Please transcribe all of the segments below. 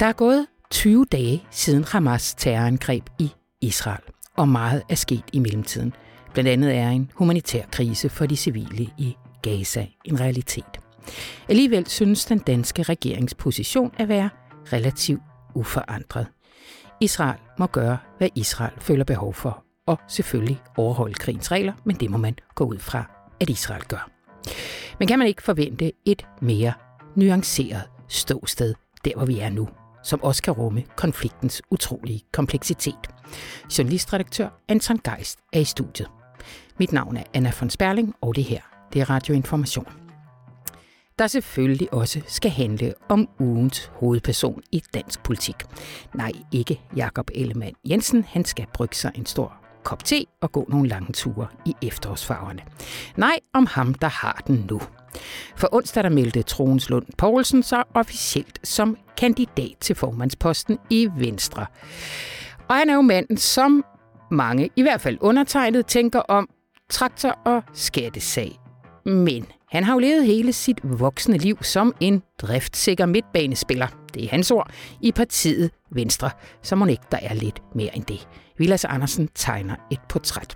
Der er gået 20 dage siden Hamas terrorangreb i Israel, og meget er sket i mellemtiden. Blandt andet er en humanitær krise for de civile i Gaza en realitet. Alligevel synes den danske regeringsposition at være relativt uforandret. Israel må gøre, hvad Israel føler behov for, og selvfølgelig overholde krigens regler, men det må man gå ud fra, at Israel gør. Men kan man ikke forvente et mere nuanceret ståsted, der hvor vi er nu, som også kan rumme konfliktens utrolige kompleksitet? Journalistredaktør Anton Geist er i studiet. Mit navn er Anna von Sperling, og det her, det er Radioinformation. Der selvfølgelig også skal handle om ugens hovedperson i dansk politik. Nej, ikke Jakob Ellemann Jensen. Han skal brygge sig en stor kop te og gå nogle lange ture i efterårsfarverne. Nej, om ham, der har den nu. For onsdag der meldte Troens Lund Poulsen sig officielt som kandidat til formandsposten i Venstre. Og han er jo manden, som mange, i hvert fald undertegnet, tænker om traktor- og skattesag. Men han har jo levet hele sit voksne liv som en driftsikker midtbanespiller, det er hans ord, i partiet Venstre, så må ikke der er lidt mere end det. Vilas Andersen tegner et portræt.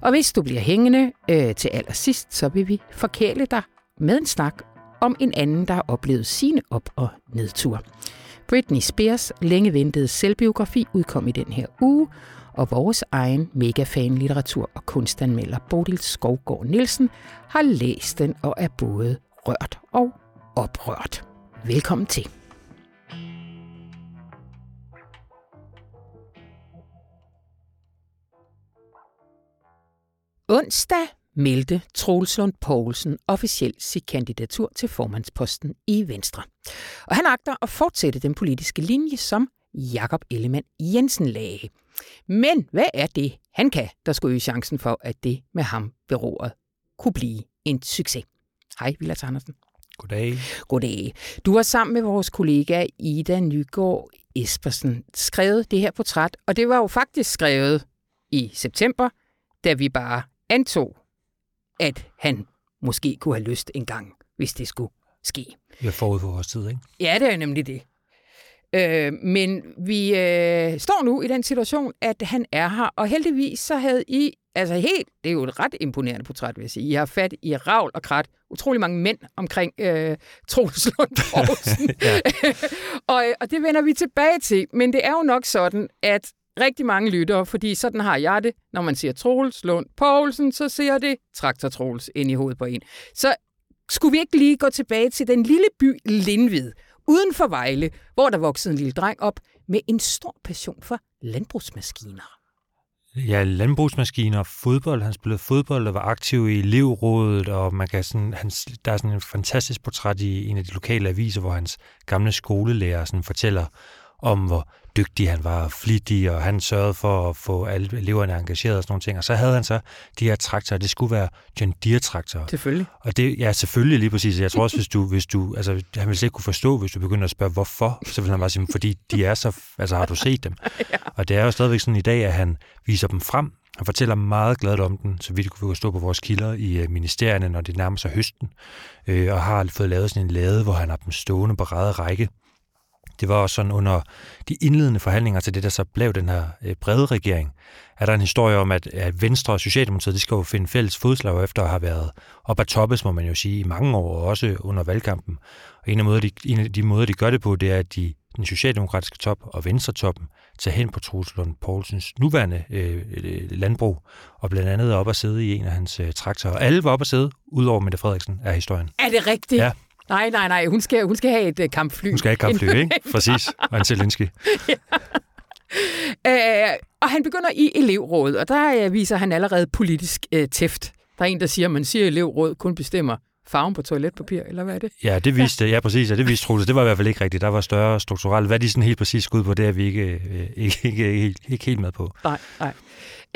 Og hvis du bliver hængende øh, til allersidst, så vil vi forkæle dig med en snak om en anden, der har oplevet sine op- og nedture. Britney Spears længe ventede selvbiografi udkom i den her uge, og vores egen megafan litteratur- og kunstanmelder Bodil Skovgaard Nielsen har læst den og er både rørt og oprørt. Velkommen til. Onsdag meldte Troels Lund Poulsen officielt sit kandidatur til formandsposten i Venstre. Og han agter at fortsætte den politiske linje, som Jakob Ellemann Jensen lagde. Men hvad er det, han kan, der skulle øge chancen for, at det med ham ved roret kunne blive en succes? Hej, Vilas Andersen. Goddag. Goddag. Du har sammen med vores kollega Ida Nygaard Espersen skrevet det her portræt, og det var jo faktisk skrevet i september, da vi bare antog, at han måske kunne have lyst en gang, hvis det skulle ske. Vi har forud for vores tid, ikke? Ja, det er nemlig det. Øh, men vi øh, står nu i den situation, at han er her, og heldigvis så havde I, altså helt, det er jo et ret imponerende portræt, vil jeg sige, I har fat i ravl og krat, utrolig mange mænd omkring øh, Troels Lund og, og det vender vi tilbage til, men det er jo nok sådan, at rigtig mange lyttere, fordi sådan har jeg det, når man siger Troels Lund Poulsen, så ser det Traktor Troels ind i hovedet på en. Så skulle vi ikke lige gå tilbage til den lille by Lindvid, uden for Vejle, hvor der voksede en lille dreng op med en stor passion for landbrugsmaskiner. Ja, landbrugsmaskiner, fodbold. Han spillede fodbold og var aktiv i elevrådet, og man kan sådan, han, der er sådan en fantastisk portræt i en af de lokale aviser, hvor hans gamle skolelærer sådan fortæller om, hvor dygtig han var, flittig, og han sørgede for at få alle eleverne engageret og sådan nogle ting. Og så havde han så de her traktorer, det skulle være John Deere-traktorer. Selvfølgelig. Og det, ja, selvfølgelig lige præcis. Jeg tror også, hvis du, hvis du, altså, han ville slet ikke kunne forstå, hvis du begynder at spørge, hvorfor, så vil han bare sige, fordi de er så, altså har du set dem? ja. Og det er jo stadigvæk sådan i dag, at han viser dem frem, han fortæller meget glad om den, så vidt kunne stå på vores kilder i øh, ministerierne, når det nærmer sig høsten, øh, og har fået lavet sådan en lade, hvor han har dem stående på ræde række det var også sådan under de indledende forhandlinger til det, der så blev den her øh, brede regering, er der en historie om, at, at Venstre og Socialdemokratiet, de skal jo finde fælles fodslag efter at have været op ad toppes, må man jo sige, i mange år, og også under valgkampen. Og en af, måder, de, en af de måder, de gør det på, det er, at de, den socialdemokratiske top og Venstre-toppen tager hen på Truslund Poulsens nuværende øh, landbrug, og blandt andet op at sidde i en af hans øh, traktorer. Alle var op at sidde, udover Mette Frederiksen, er historien. Er det rigtigt? Ja. Nej, nej, nej. Hun skal, hun skal have et uh, kampfly. Hun skal have et kampfly, ikke? Præcis. Og en Zelensky. ja. Uh, og han begynder i elevrådet, og der uh, viser han allerede politisk uh, tæft. Der er en, der siger, at man siger, at elevrådet kun bestemmer farven på toiletpapir, eller hvad er det? Ja, det viste, ja, ja præcis, ja, det viste Troels. Det var i hvert fald ikke rigtigt. Der var større strukturelt. Hvad de sådan helt præcis ud på, det er vi ikke, øh, ikke, ikke, ikke, ikke helt med på. Nej, nej.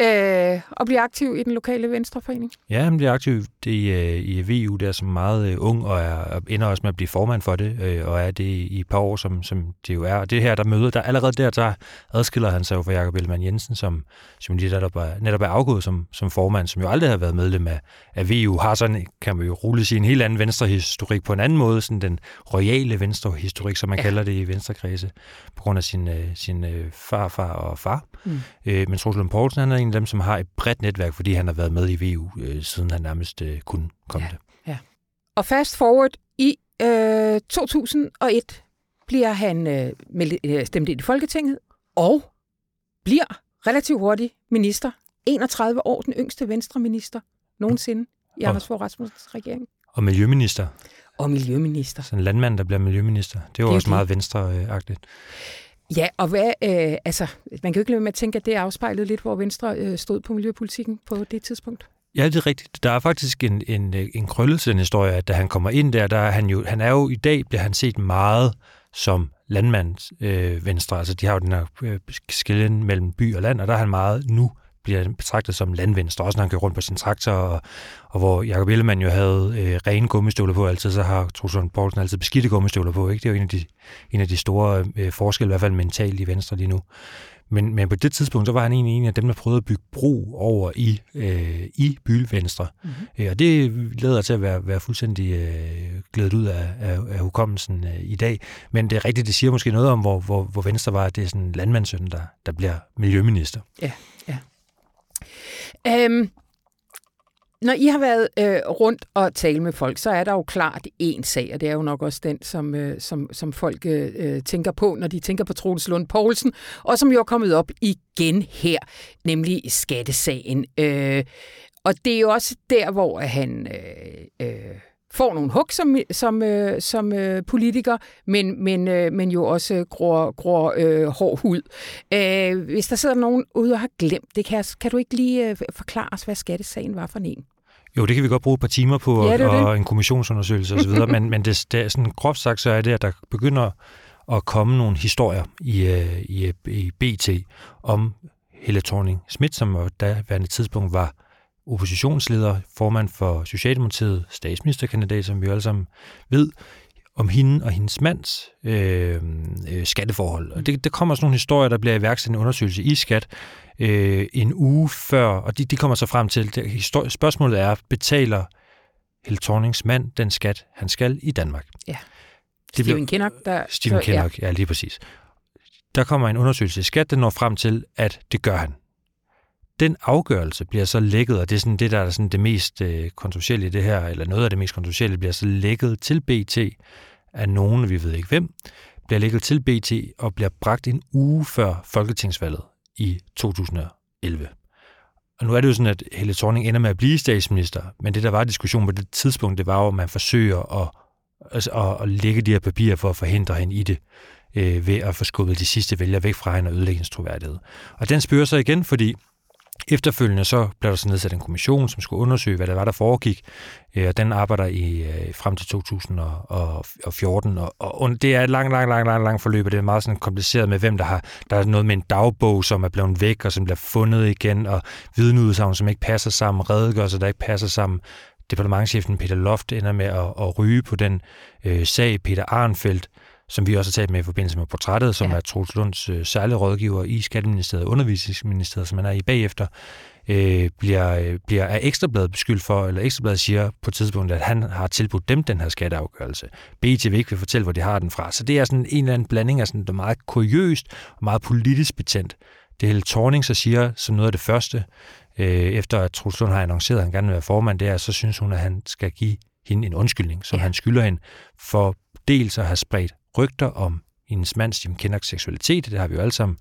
Øh, og blive aktiv i den lokale Venstreforening? Ja, han bliver aktiv i, øh, i VU der som meget øh, ung, og er, ender også med at blive formand for det, øh, og er det i et par år, som, som det jo er. Og det her, der møder, der allerede der, der adskiller han sig jo fra Jakob Ellemann Jensen, som, som lige netop er, netop er afgået som, som formand, som jo aldrig har været medlem af, af VU, har sådan, kan man jo roligt sige, en helt anden venstrehistorik på en anden måde, sådan den royale venstrehistorik, som man ja. kalder det i venstrekredse, på grund af sin, øh, sin øh, farfar og far. Mm. Øh, men Lund Poulsen, han er en af dem, som har et bredt netværk, fordi han har været med i VU, øh, siden han nærmest øh, kunne komme ja. det. Ja. Og fast forward i øh, 2001 bliver han øh, med, øh, stemt ind i Folketinget og bliver relativt hurtigt minister. 31 år, den yngste venstreminister nogensinde i Anders Fogh Rasmussens regering. Og miljøminister. Og miljøminister. Så en landmand, der bliver miljøminister. Det er jo det er også det. meget venstreagtigt. Ja, og hvad, øh, altså, man kan jo ikke lade med at tænke, at det afspejlede lidt, hvor Venstre øh, stod på miljøpolitikken på det tidspunkt. Ja, det er rigtigt. Der er faktisk en, en, øh, en krølle til den historie, at da han kommer ind der, der er han jo, han er jo i dag, bliver han set meget som landmandsvenstre. øh, venstre. Altså, de har jo den her øh, skillen mellem by og land, og der er han meget nu bliver betragtet som landvenstre, også når han kører rundt på sin traktor, og, og hvor Jacob Ellemann jo havde øh, rene gummistøvler på altid, så har Trusund Poulsen altid beskidte gummistøvler på. Ikke? Det er jo en af de, en af de store øh, forskelle, i hvert fald mentalt i Venstre lige nu. Men, men på det tidspunkt, så var han egentlig en af dem, der prøvede at bygge bro over i, øh, i bylvenstre. Mm-hmm. og det leder til at være, være fuldstændig øh, glædet ud af, af, af hukommelsen øh, i dag. Men det er rigtigt, det siger måske noget om, hvor, hvor, hvor Venstre var, at det er sådan en landmandssøn, der, der bliver miljøminister. Ja. Øhm, når I har været øh, rundt og tale med folk, så er der jo klart én sag, og det er jo nok også den, som, øh, som, som folk øh, øh tænker på, når de tænker på Troels Lund Poulsen, og som jo er kommet op igen her, nemlig skattesagen. Øh, og det er jo også der, hvor han... Øh, øh, får nogle hug som, som, øh, som øh, politiker, men, men, øh, men jo også gror, gror øh, hård hud. Øh, hvis der sidder nogen ude og har glemt det, kan, kan du ikke lige øh, forklare os, hvad skattesagen var for en? Jo, det kan vi godt bruge et par timer på, ja, og, og en kommissionsundersøgelse osv., men, men det, det er sådan groft sagt, så er det, at der begynder at komme nogle historier i, øh, i, i BT om Helle thorning Schmidt, som på daværende tidspunkt var oppositionsleder, formand for Socialdemokratiet, statsministerkandidat, som vi alle sammen ved, om hende og hendes mands øh, øh, skatteforhold. Og det, der kommer sådan nogle historier, der bliver iværksat en undersøgelse i skat øh, en uge før, og de, de kommer så frem til, det, histori- spørgsmålet er, betaler Helle Thornings mand den skat, han skal i Danmark? Ja. Det Steven Kinnock, der... Steven Kinnock, ja. ja, lige præcis. Der kommer en undersøgelse i skat, der når frem til, at det gør han den afgørelse bliver så lækket, og det er sådan det, der er sådan det mest øh, kontroversielle i det her, eller noget af det mest kontroversielle, bliver så lækket til BT af nogen, vi ved ikke hvem, bliver lækket til BT og bliver bragt en uge før folketingsvalget i 2011. Og nu er det jo sådan, at Helle Thorning ender med at blive statsminister, men det, der var diskussion på det tidspunkt, det var jo, at man forsøger at, altså, at, at lægge de her papirer for at forhindre hende i det, øh, ved at få skubbet de sidste vælgere væk fra hende og ødelægge hendes troværdighed. Og den spørger sig igen, fordi Efterfølgende så blev der så nedsat en kommission, som skulle undersøge, hvad der var, der foregik, øh, og den arbejder i øh, frem til 2014, og, og det er et langt, langt, langt, langt, langt forløb, og det er meget sådan kompliceret med, hvem der har, der er noget med en dagbog, som er blevet væk, og som bliver fundet igen, og vidneudsagn, som ikke passer sammen, redegørelser, der ikke passer sammen, departementchefen Peter Loft ender med at, at ryge på den øh, sag. Peter Arnfeldt som vi også har talt med i forbindelse med portrættet, som ja. er Troels Lunds øh, særlige rådgiver i Skatteministeriet og Undervisningsministeriet, som han er i bagefter, øh, bliver, øh, bliver af Ekstrabladet beskyldt for, eller Ekstrabladet siger på et tidspunkt, at han har tilbudt dem den her skatteafgørelse. BT vil ikke vil fortælle, hvor de har den fra. Så det er sådan en eller anden blanding af sådan det meget kuriøst og meget politisk betændt. Det hele Thorning så siger som noget af det første, øh, efter at Troels Lund har annonceret, at han gerne vil være formand, det er, så synes hun, at han skal give hende en undskyldning, som ja. han skylder hende, for dels at have spredt rygter om hendes mands Jim Kinnocks seksualitet. Det har vi jo alle sammen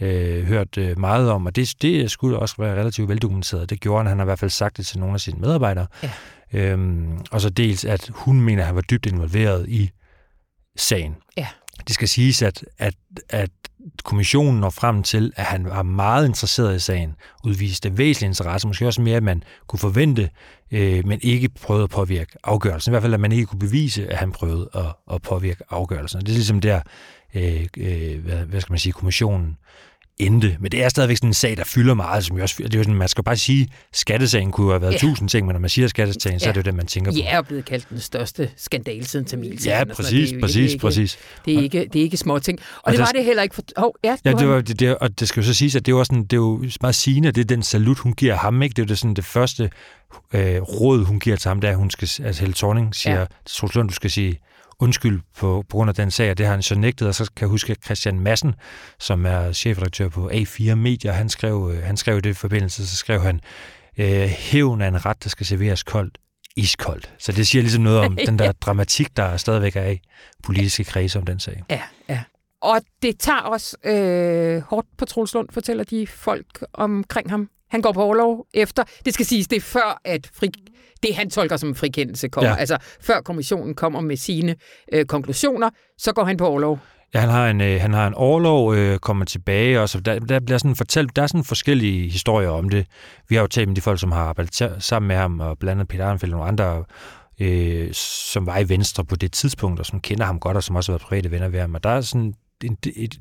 øh, hørt øh, meget om, og det, det skulle også være relativt veldokumenteret. Det gjorde han, han har i hvert fald sagt det til nogle af sine medarbejdere. Ja. Øhm, og så dels, at hun mener, at han var dybt involveret i sagen. Ja. Det skal siges, at, at, at kommissionen når frem til, at han var meget interesseret i sagen, udviste væsentlig interesse, måske også mere, at man kunne forvente, øh, men ikke prøvede at påvirke afgørelsen. I hvert fald, at man ikke kunne bevise, at han prøvede at, at påvirke afgørelsen. Det er ligesom der, øh, øh, hvad, hvad skal man sige, kommissionen endte. Men det er stadigvæk sådan en sag, der fylder meget. Som også, det er sådan, man skal bare sige, skattesagen kunne have været ja. tusind ting, men når man siger skattesagen, ja. så er det jo det, man tænker på. Ja, er blevet kaldt den største skandal siden Tamilsagen. Ja, præcis, det er præcis, ikke, præcis. Det er ikke, det er ikke små ting. Og, og det var det heller ikke for... Oh, ja, ja det var, det, det, og det skal jo så siges, at det var, sådan, det er jo meget sigende, det er den salut, hun giver ham. Ikke? Det er jo det, sådan, det første øh, råd, hun giver til ham, der hun skal, altså Helle Thorning siger ja. Lund, du skal sige undskyld på, på grund af den sag, og det har han så nægtet, og så kan jeg huske, Christian Madsen, som er chefredaktør på A4 Media, han skrev, øh, han skrev det i forbindelse, så skrev han, øh, hævn er en ret, der skal serveres koldt, iskoldt. Så det siger ligesom noget om den der dramatik, der stadigvæk er i politiske kredse om den sag. Ja, ja. Og det tager også øh, hårdt på Troels Lund, fortæller de folk omkring ham. Han går på overlov efter, det skal siges, det er før, at fri, det han tolker som en frikendelse kommer. Ja. Altså før kommissionen kommer med sine øh, konklusioner, så går han på overlov. Ja, han har en, øh, han har en overlov, øh, kommer tilbage, og så der, der bliver sådan fortalt, der er sådan forskellige historier om det. Vi har jo talt med de folk, som har arbejdet sammen med ham, og blandt andet Peter Arnfeldt og nogle andre, øh, som var i Venstre på det tidspunkt, og som kender ham godt, og som også har været private venner ved ham. Og der er sådan en,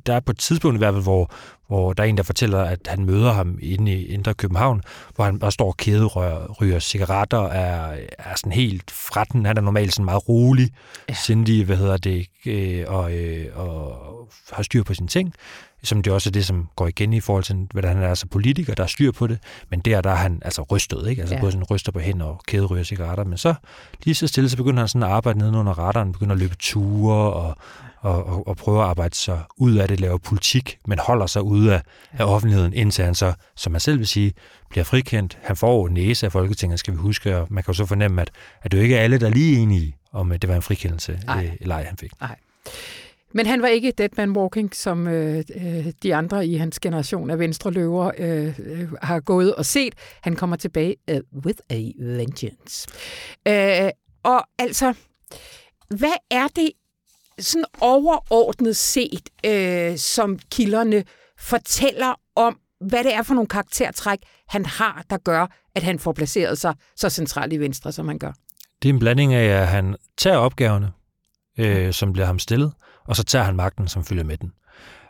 der er på et tidspunkt i hvert fald, hvor, hvor der er en, der fortæller, at han møder ham inde i Indre København, hvor han bare står og kæderører, ryger cigaretter, er, er sådan helt fra den. Han er normalt sådan meget rolig, ja. sindig, hvad hedder det, øh, og, øh, og har styr på sine ting som det også er det, som går igen i forhold til, hvordan han er altså politiker, der er styr på det. Men der, der er han altså rystet, ikke? Altså ja. både sådan ryster på hænder og kæderyger cigaretter. Men så lige så stille, så begynder han sådan at arbejde nede under radaren, begynder at løbe ture og, og, og, og prøve at arbejde sig ud af det, lave politik, men holder sig ude af, af offentligheden, indtil han så, som man selv vil sige, bliver frikendt. Han får næse af Folketinget, skal vi huske, og man kan jo så fornemme, at, at det er jo ikke alle, der er lige enige om, at det var en frikendelse, øh, eller ej, han fik. Nej. Men han var ikke dead man walking, som øh, øh, de andre i hans generation af venstre løver øh, øh, har gået og set. Han kommer tilbage uh, with a vengeance. Øh, og altså, hvad er det sådan overordnet set, øh, som kilderne fortæller om, hvad det er for nogle karaktertræk, han har, der gør, at han får placeret sig så centralt i Venstre, som han gør? Det er en blanding af, at han tager opgaverne, øh, som bliver ham stillet, og så tager han magten, som følger med den.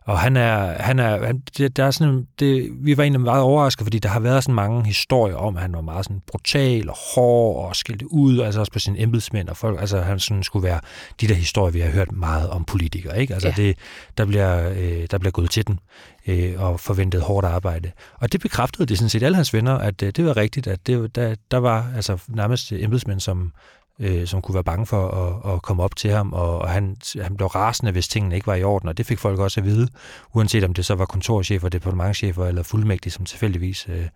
Og han er, han er, han, det, der er sådan, det, vi var egentlig meget overrasket, fordi der har været sådan mange historier om, at han var meget sådan brutal og hård og skilt ud, altså også på sine embedsmænd og folk, altså han sådan skulle være de der historier, vi har hørt meget om politikere, ikke? Altså ja. det, der bliver, øh, der bliver gået til den øh, og forventet hårdt arbejde. Og det bekræftede det sådan set alle hans venner, at øh, det var rigtigt, at det, der, der var altså nærmest embedsmænd, som, øh, som kunne være bange for at, at komme op til ham, og, og han, han blev rasende, hvis tingene ikke var i orden, og det fik folk også at vide, uanset om det så var kontorchefer, departementchefer eller fuldmægtige, som tilfældigvis øh,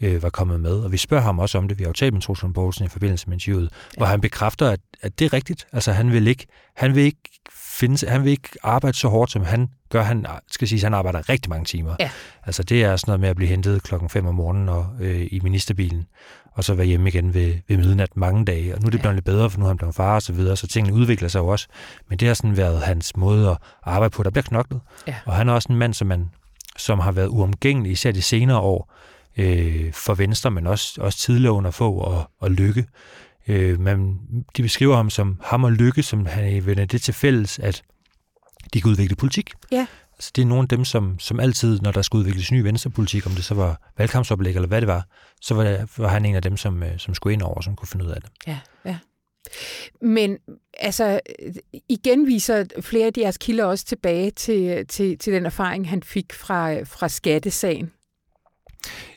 øh, var kommet med. Og vi spørger ham også om det. Vi har jo talt med Truslund Poulsen i forbindelse med interviewet, ja. hvor han bekræfter, at, at det er rigtigt. Altså han vil ikke, han vil ikke finde, han vil ikke arbejde så hårdt, som han gør. Han skal sige, han arbejder rigtig mange timer. Ja. Altså det er sådan noget med at blive hentet klokken 5 om morgenen og, øh, i ministerbilen, og så være hjemme igen ved, ved midnat mange dage. Og nu er det blevet lidt bedre, for nu har han blevet far og så videre, så tingene udvikler sig jo også. Men det har sådan været hans måde at arbejde på. Der bliver knoklet. Ja. Og han er også en mand, som, man, som har været uomgængelig, især de senere år, øh, for Venstre, men også, også tidligere under få og, og Lykke. Øh, man, de beskriver ham som ham og Lykke, som han vender det til fælles, at de kan udvikle politik. Ja. Altså, det er nogle af dem, som, som altid, når der skulle udvikles ny venstrepolitik, om det så var valgkampsoplæg eller hvad det var, så var, det, var han en af dem, som, øh, som skulle ind over, som kunne finde ud af det. Ja, ja. Men altså, igen viser flere af jeres kilder også tilbage til, til, til den erfaring, han fik fra, fra skattesagen.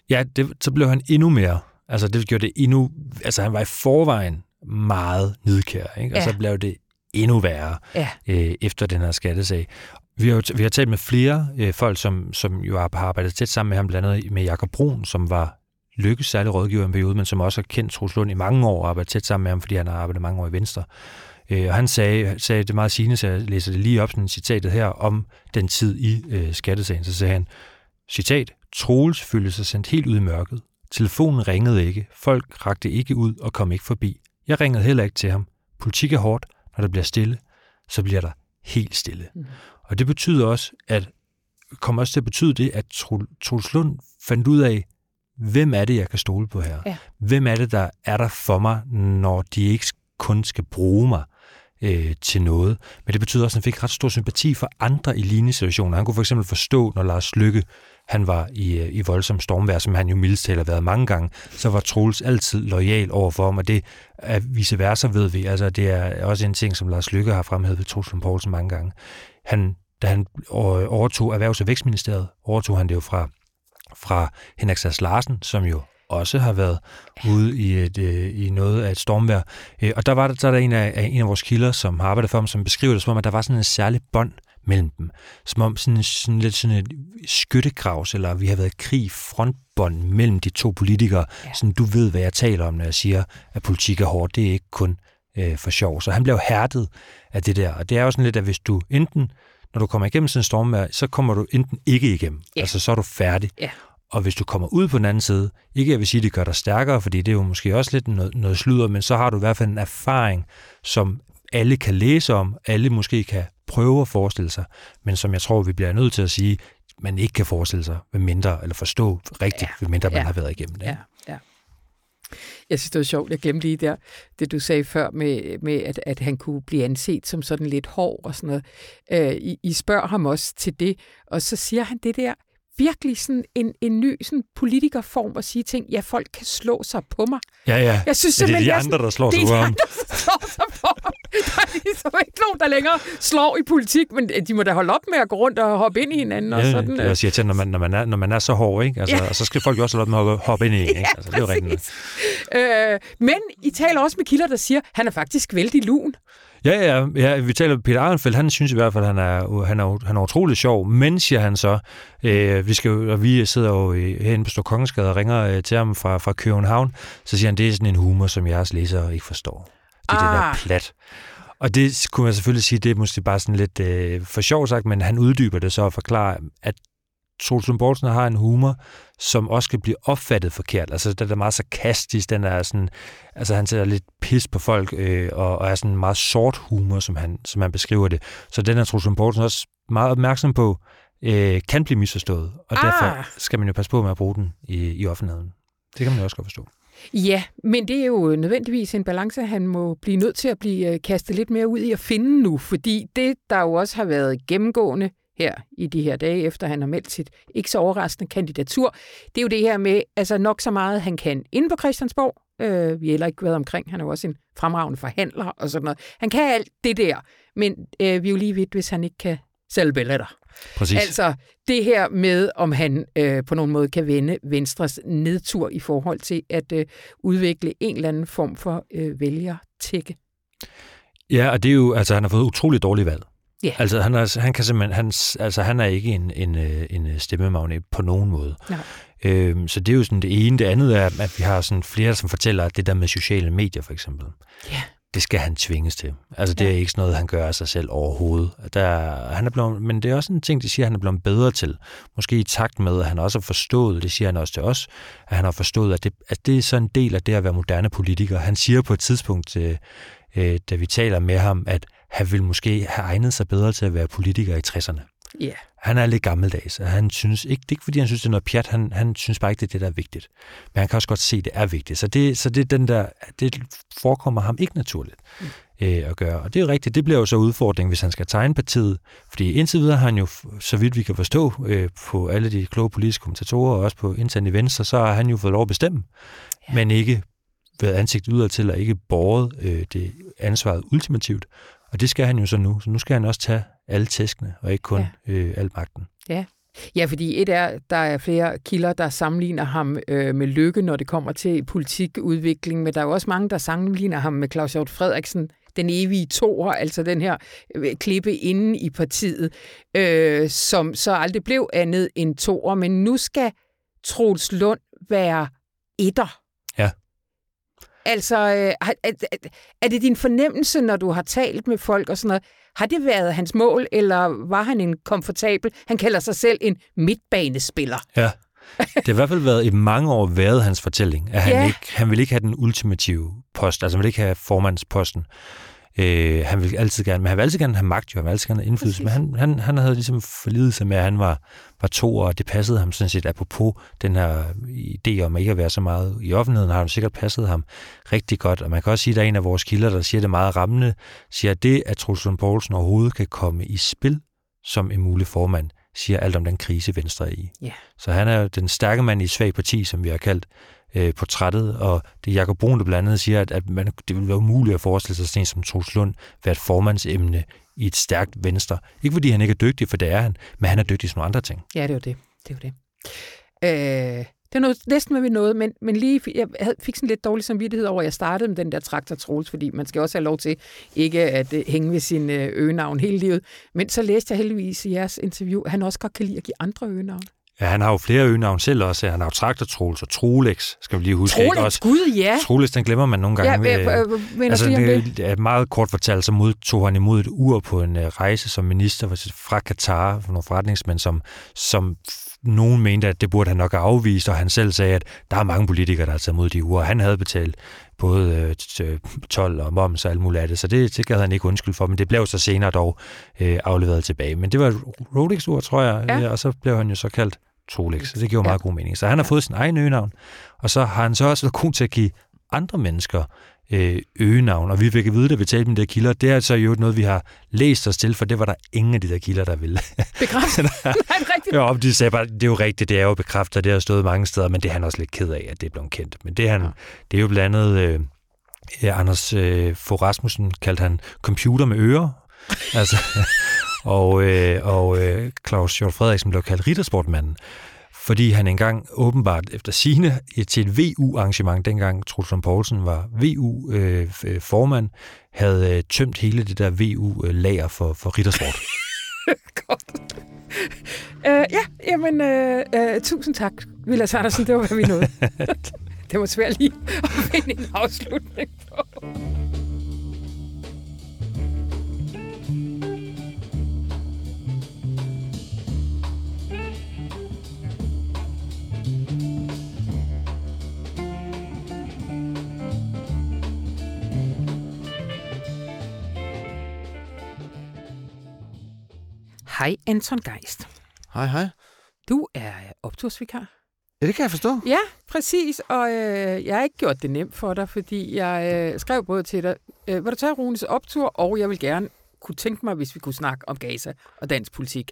Ja, det, så blev han endnu mere. Altså, det gjorde det endnu... Altså, han var i forvejen meget nidkær, ikke? Og ja. så blev det endnu værre ja. øh, efter den her skattesag. Vi har, vi har talt med flere øh, folk, som, som jo har arbejdet tæt sammen med ham, blandt andet med Jakob Brun, som var lykkes særlig rådgiver i en periode, men som også har kendt Troels Lund i mange år og arbejdet tæt sammen med ham, fordi han har arbejdet mange år i Venstre. Øh, og han sagde, sagde det meget sigende, så jeg læser det lige op, sådan citatet her, om den tid i øh, skattesagen. Så sagde han, citat, Troels følte sig sendt helt ud i mørket. Telefonen ringede ikke, folk rakte ikke ud og kom ikke forbi. Jeg ringede heller ikke til ham. Politik er hårdt, når der bliver stille, så bliver der helt stille. Mm. Og det betyder også, at kommer også til at betyde det, at Troels Lund fandt ud af, hvem er det, jeg kan stole på her? Ja. Hvem er det, der er der for mig, når de ikke kun skal bruge mig øh, til noget? Men det betyder også, at han fik ret stor sympati for andre i lignende situationer. Han kunne for eksempel forstå, når Lars Lykke han var i, i voldsom stormvær, som han jo mildest har været mange gange, så var Troels altid lojal over for ham, og det er vice versa, ved vi. Altså, det er også en ting, som Lars Lykke har fremhævet ved Troels Poulsen mange gange. Han, da han overtog Erhvervs- og Vækstministeriet, overtog han det jo fra, fra Henrik Sass Larsen, som jo også har været ude i, et, øh, i noget af et stormvær. Øh, og der var der, så er der en af, en af vores kilder, som har arbejdet for ham, som beskriver det som om, at der var sådan en særlig bånd mellem dem. Som om sådan, sådan lidt sådan et skyttegravs, eller vi har været krig frontbånd mellem de to politikere. Ja. Sådan, du ved, hvad jeg taler om, når jeg siger, at politik er hårdt. Det er ikke kun øh, for sjov. Så han blev hærdet af det der. Og det er jo sådan lidt, at hvis du enten, når du kommer igennem sådan en stormvær, så kommer du enten ikke igennem. Ja. Altså, så er du færdig. Ja. Og hvis du kommer ud på den anden side, ikke jeg vil sige, at det gør dig stærkere, fordi det er jo måske også lidt noget, noget sludder, men så har du i hvert fald en erfaring, som alle kan læse om, alle måske kan prøve at forestille sig, men som jeg tror, vi bliver nødt til at sige, man ikke kan forestille sig, hvad mindre, eller forstå rigtigt, ja. hvad mindre man ja. har været igennem det. Ja. Ja. Jeg synes, det var sjovt. Jeg glemte lige der, det du sagde før med, med at, at han kunne blive anset som sådan lidt hård og sådan noget. Øh, I, I spørger ham også til det, og så siger han det der, virkelig sådan en, en ny sådan politikerform at sige ting, ja, folk kan slå sig på mig. Ja, ja. Jeg synes ja, det er de andre, der slår sig på ham. Det er de andre, der slår sig på ham. Der er ligesom ikke nogen, der længere slår i politik, men de må da holde op med at gå rundt og hoppe ind i hinanden. Ja, og sådan, det er øh. siger til, når man, når, man er, når man er så hård, ikke? Altså, ja. så skal folk jo også holde op med at hoppe ind i en. Ikke? Altså, det er jo rigtigt. Øh, men I taler også med kilder, der siger, han er faktisk vældig lun. Ja, ja, ja, vi taler Peter Arnfeldt, han synes i hvert fald, at han er, han er, han er utrolig sjov, men siger han så, øh, vi, skal, og vi sidder jo herinde på Storkongensgade og ringer øh, til ham fra, fra København, så siger han, det er sådan en humor, som jeres læsere ikke forstår. Det er ah. det der ah. plat. Og det kunne man selvfølgelig sige, det er måske bare sådan lidt øh, for sjov sagt, men han uddyber det så og forklarer, at Troels Poulsen har en humor, som også kan blive opfattet forkert. Altså, den er meget sarkastisk, den er sådan, altså han sætter lidt pis på folk, øh, og, og er sådan meget sort humor, som han, som han beskriver det. Så den er Troels Poulsen også meget opmærksom på, øh, kan blive misforstået, og ah. derfor skal man jo passe på med at bruge den i, i offentligheden. Det kan man jo også godt forstå. Ja, men det er jo nødvendigvis en balance, han må blive nødt til at blive øh, kastet lidt mere ud i at finde nu, fordi det, der jo også har været gennemgående her i de her dage, efter han har meldt sit ikke så overraskende kandidatur, det er jo det her med, altså nok så meget han kan inde på Christiansborg, øh, vi har heller ikke været omkring, han er jo også en fremragende forhandler og sådan noget. Han kan alt det der, men øh, vi er jo lige vidt, hvis han ikke kan sælge billetter. Præcis. Altså det her med, om han øh, på nogen måde kan vende Venstres nedtur i forhold til at øh, udvikle en eller anden form for øh, vælgertække. Ja, og det er jo, altså han har fået utrolig dårligt valg. Yeah. Altså, han, er, han, kan simpelthen, han, altså, han er ikke en, en, øh, en stemmemagnet på nogen måde. Nej. Øhm, så det er jo sådan det ene. Det andet er, at vi har sådan flere, som fortæller, at det der med sociale medier, for eksempel, yeah. det skal han tvinges til. Altså, det ja. er ikke sådan noget, han gør af sig selv overhovedet. Der, han er blevet, men det er også en ting, de siger, at han er blevet bedre til. Måske i takt med, at han også har forstået, det siger han også til os, at han har forstået, at det, at det er så en del af det at være moderne politiker. Han siger på et tidspunkt, øh, øh da vi taler med ham, at han ville måske have egnet sig bedre til at være politiker i 60'erne. Ja. Yeah. Han er lidt gammeldags, og han synes ikke, det er ikke fordi, han synes, det er noget pjat, han, han synes bare ikke, det er det, der er vigtigt. Men han kan også godt se, at det er vigtigt. Så det, så det, er den der, det forekommer ham ikke naturligt mm. øh, at gøre. Og det er jo rigtigt, det bliver jo så udfordring, hvis han skal tegne partiet. Fordi indtil videre har han jo, så vidt vi kan forstå, øh, på alle de kloge politiske kommentatorer, og også på internt i Venstre, så har han jo fået lov at bestemme, ja. men ikke været ansigt udad til, og ikke båret øh, det ansvaret ultimativt. Og det skal han jo så nu. Så nu skal han også tage alle tæskene, og ikke kun ja. øh, al magten. Ja. Ja, fordi et er, der er flere kilder, der sammenligner ham øh, med Lykke, når det kommer til politikudvikling, men der er jo også mange, der sammenligner ham med Claus Hjort Frederiksen, den evige toer, altså den her øh, klippe inde i partiet, øh, som så aldrig blev andet end toer, men nu skal Troels Lund være etter. Altså, øh, er, er det din fornemmelse, når du har talt med folk og sådan noget, har det været hans mål, eller var han en komfortabel, han kalder sig selv en midtbanespiller? Ja, det har i hvert fald været i mange år været hans fortælling, at han, ja. ikke, han vil ikke have den ultimative post, altså han vil ikke have formandsposten. Øh, han vil altid gerne, men han vil altid gerne have magt, jo, han vil altid gerne have indflydelse, Præcis. men han, han, han havde ligesom forlidet sig med, at han var, var to, og det passede ham sådan set, apropos den her idé om ikke at være så meget i offentligheden, har han sikkert passet ham rigtig godt, og man kan også sige, at der er en af vores kilder, der siger det meget rammende, siger, at det, at Truls Poulsen overhovedet kan komme i spil som en mulig formand, siger alt om den krise, Venstre er i. Ja. Så han er den stærke mand i svag parti, som vi har kaldt øh, portrættet, og det er Jacob Brun, der blandt andet siger, at, at man, det ville være umuligt at forestille sig sådan en som Troels Lund være et formandsemne i et stærkt Venstre. Ikke fordi han ikke er dygtig, for det er han, men han er dygtig til nogle andre ting. Ja, det er jo det. Det er jo det. Øh, det er noget, næsten hvad vi nåede, men, men lige, jeg fik sådan lidt dårlig samvittighed over, at jeg startede med den der traktor Troels, fordi man skal også have lov til ikke at øh, hænge ved sin øh, øgenavn hele livet. Men så læste jeg heldigvis i jeres interview, at han også godt kan lide at give andre øgenavn. Ja, han har jo flere øgenavn selv også. Han har jo Traktor Troels og Trolex, skal vi lige huske. Trolex, også? gud ja! Trolex, den glemmer man nogle gange. Ja, hvad, hvad mener altså, det? det? Meget kort fortalt, så modtog han imod et ur på en uh, rejse som minister fra Katar, for nogle forretningsmænd, som, som nogen mente, at det burde han nok have afvist, og han selv sagde, at der er mange politikere, der har taget mod de uger. Han havde betalt både øh, 12 og moms og alt muligt af det, så det, det gad han ikke undskyld for, men det blev så senere dog øh, afleveret tilbage. Men det var Rolex-ur, tror jeg, Ja. øh, og så blev han jo så kaldt Trolex, så det giver jo Ja. meget god mening. Så han har fået sin egen øgenavn, og så har han så også været god til at give andre mennesker øh, øgenavn, og vi fik at vide, da vi talte med de der kilder, det er altså jo noget, vi har læst os til, for det var der ingen af de der kilder, der ville. Bekræft. Nej, rigtigt. Jo, de sagde bare, det er jo rigtigt, det er jo bekræftet, det har stået mange steder, men det er han også lidt ked af, at det er blevet kendt. Men det han, ja. det er jo blandt andet, øh, ja, Anders øh, Fogh Rasmussen kaldte han computer med ører, altså, og, øh, og øh, Claus Hjort Frederiksen blev kaldt riddersportmanden, fordi han engang åbenbart efter sine til et VU-arrangement, dengang Troels Lund Poulsen var VU-formand, havde øh, tømt hele det der VU-lager for, for riddersport. Godt. Øh, ja, jamen, øh, øh, tusind tak, Vilas Andersen. Det var, hvad vi nåede. det var svært lige at finde en afslutning på. Hej, Anton Geist. Hej, hej. Du er optursvikar. Ja, det kan jeg forstå. Ja, præcis. Og øh, jeg har ikke gjort det nemt for dig, fordi jeg øh, skrev både til dig, øh, vil du tage Runes optur, og jeg vil gerne kunne tænke mig, hvis vi kunne snakke om Gaza og dansk politik.